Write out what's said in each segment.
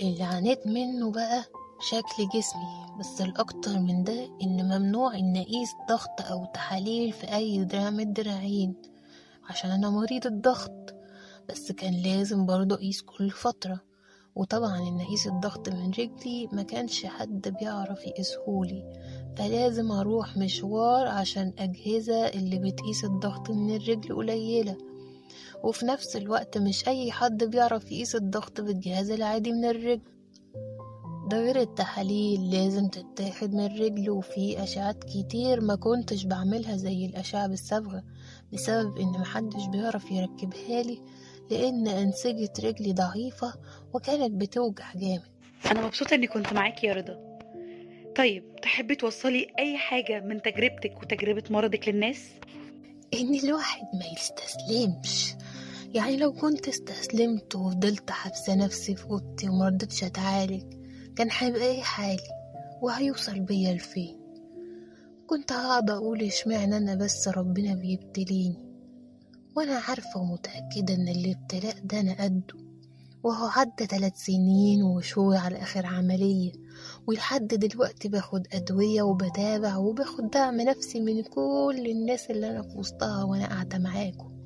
اللي عانيت منه بقى شكل جسمي بس الأكتر من ده إن ممنوع إن أقيس ضغط أو تحاليل في أي دراع من الدراعين عشان أنا مريض الضغط. بس كان لازم برضه أقيس كل فترة. وطبعا إن أقيس الضغط من رجلي ما كانش حد بيعرف يقيسهولي. فلازم أروح مشوار عشان أجهزة اللي بتقيس الضغط من الرجل قليلة. وفي نفس الوقت مش أي حد بيعرف يقيس الضغط بالجهاز العادي من الرجل. ده غير التحاليل لازم تتاخد من الرجل وفي أشعات كتير ما كنتش بعملها زي الأشعة بالصبغة بسبب إن محدش بيعرف يركبها لي لأن أنسجة رجلي ضعيفة وكانت بتوجع جامد. أنا مبسوطة إني كنت معاكي يا رضا. طيب تحبي توصلي أي حاجة من تجربتك وتجربة مرضك للناس؟ إن الواحد ما يستسلمش. يعني لو كنت استسلمت وفضلت حابسة نفسي في أوضتي ومرضتش أتعالج كان هيبقى إيه حالي؟ وهيوصل بيا لفين؟ كنت هقعد أقول إشمعنى أنا بس ربنا بيبتليني وأنا عارفة ومتأكدة إن الابتلاء ده أنا قده وهو عدى تلات سنين وشوي على آخر عملية ولحد دلوقتي باخد أدوية وبتابع وباخد دعم نفسي من كل الناس اللي أنا في وسطها وأنا قاعدة معاكم.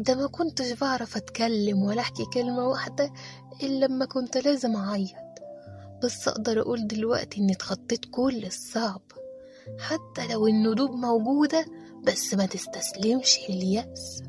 ده ما كنتش بعرف أتكلم ولا أحكي كلمة واحدة إلا لما كنت لازم أعيط. بس أقدر أقول دلوقتي إني اتخطيت كل الصعب. حتى لو الندوب موجودة بس ما تستسلمش لليأس